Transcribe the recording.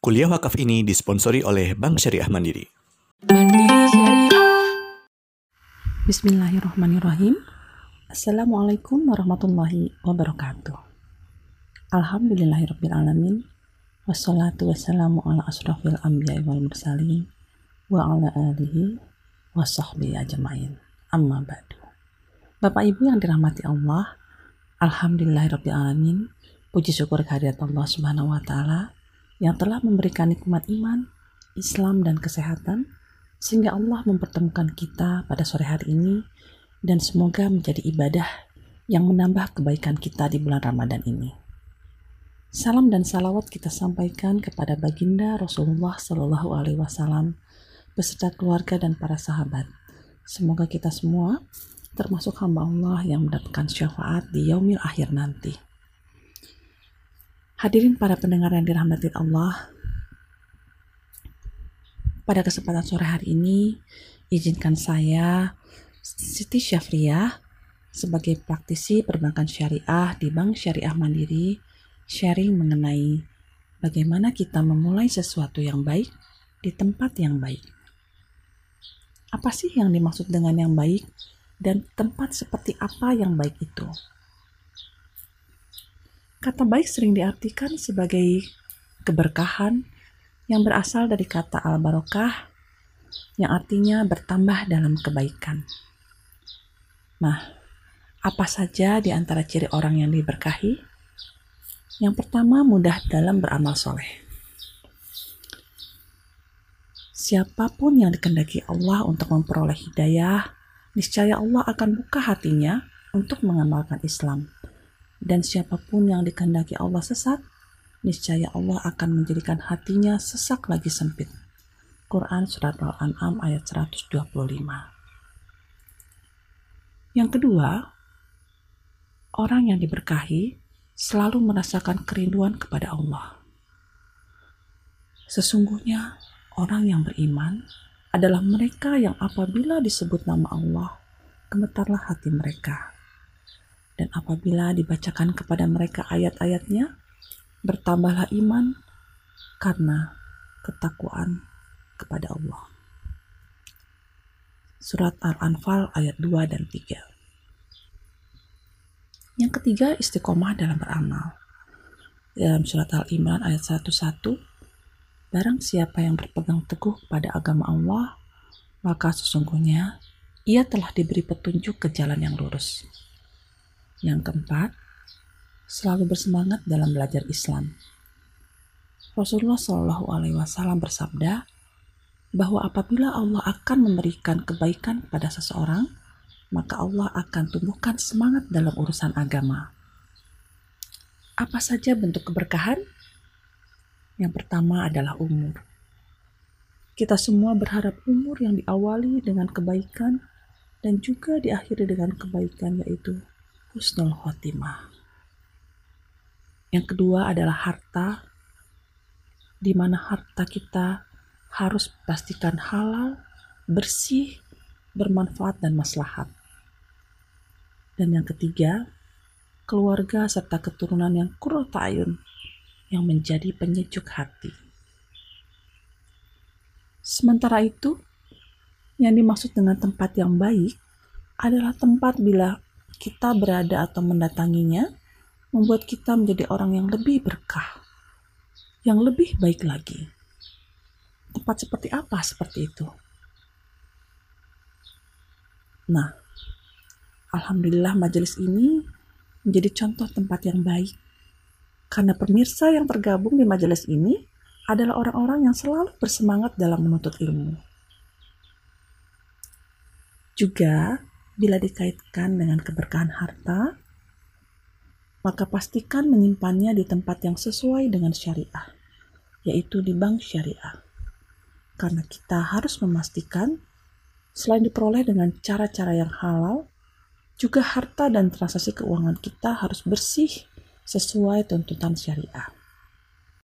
Kuliah wakaf ini disponsori oleh Bank Syariah Mandiri. Bismillahirrahmanirrahim. Assalamualaikum warahmatullahi wabarakatuh. Alhamdulillahirrahmanirrahim. Wassalatu wassalamu ala asrafil anbiya wal mursalin wa ala alihi wa sahbihi ajma'in. Amma ba'du. Bapak Ibu yang dirahmati Allah, Alhamdulillahirrahmanirrahim. Puji syukur kehadirat Allah Subhanahu wa taala yang telah memberikan nikmat iman, Islam dan kesehatan sehingga Allah mempertemukan kita pada sore hari ini dan semoga menjadi ibadah yang menambah kebaikan kita di bulan Ramadan ini. Salam dan salawat kita sampaikan kepada baginda Rasulullah Shallallahu Alaihi Wasallam beserta keluarga dan para sahabat. Semoga kita semua termasuk hamba Allah yang mendapatkan syafaat di yaumil akhir nanti. Hadirin para pendengar yang dirahmati Allah, pada kesempatan sore hari ini, izinkan saya, Siti Syafriyah, sebagai praktisi perbankan syariah di Bank Syariah Mandiri, sharing mengenai bagaimana kita memulai sesuatu yang baik di tempat yang baik. Apa sih yang dimaksud dengan yang baik dan tempat seperti apa yang baik itu? Kata baik sering diartikan sebagai keberkahan yang berasal dari kata al-barokah yang artinya bertambah dalam kebaikan. Nah, apa saja di antara ciri orang yang diberkahi? Yang pertama, mudah dalam beramal soleh. Siapa pun yang dikendaki Allah untuk memperoleh hidayah, niscaya Allah akan buka hatinya untuk mengamalkan Islam dan siapa pun yang dikehendaki Allah sesat, niscaya Allah akan menjadikan hatinya sesak lagi sempit. Quran Surat Al-An'am ayat 125 Yang kedua, orang yang diberkahi selalu merasakan kerinduan kepada Allah. Sesungguhnya, orang yang beriman adalah mereka yang apabila disebut nama Allah, gemetarlah hati mereka dan apabila dibacakan kepada mereka ayat-ayatnya, bertambahlah iman karena ketakwaan kepada Allah. Surat Al-Anfal ayat 2 dan 3. Yang ketiga, istiqomah dalam beramal. Dalam surat Al-Imran ayat 101, Barang siapa yang berpegang teguh pada agama Allah, maka sesungguhnya ia telah diberi petunjuk ke jalan yang lurus. Yang keempat, selalu bersemangat dalam belajar Islam. Rasulullah Shallallahu Alaihi Wasallam bersabda bahwa apabila Allah akan memberikan kebaikan pada seseorang, maka Allah akan tumbuhkan semangat dalam urusan agama. Apa saja bentuk keberkahan? Yang pertama adalah umur. Kita semua berharap umur yang diawali dengan kebaikan dan juga diakhiri dengan kebaikan yaitu husnul khotimah. Yang kedua adalah harta, di mana harta kita harus pastikan halal, bersih, bermanfaat, dan maslahat. Dan yang ketiga, keluarga serta keturunan yang kurotayun yang menjadi penyejuk hati. Sementara itu, yang dimaksud dengan tempat yang baik adalah tempat bila kita berada atau mendatanginya membuat kita menjadi orang yang lebih berkah, yang lebih baik lagi. Tempat seperti apa seperti itu? Nah, alhamdulillah majelis ini menjadi contoh tempat yang baik. Karena pemirsa yang tergabung di majelis ini adalah orang-orang yang selalu bersemangat dalam menuntut ilmu. Juga bila dikaitkan dengan keberkahan harta, maka pastikan menyimpannya di tempat yang sesuai dengan syariah, yaitu di bank syariah. Karena kita harus memastikan selain diperoleh dengan cara-cara yang halal, juga harta dan transaksi keuangan kita harus bersih sesuai tuntutan syariah.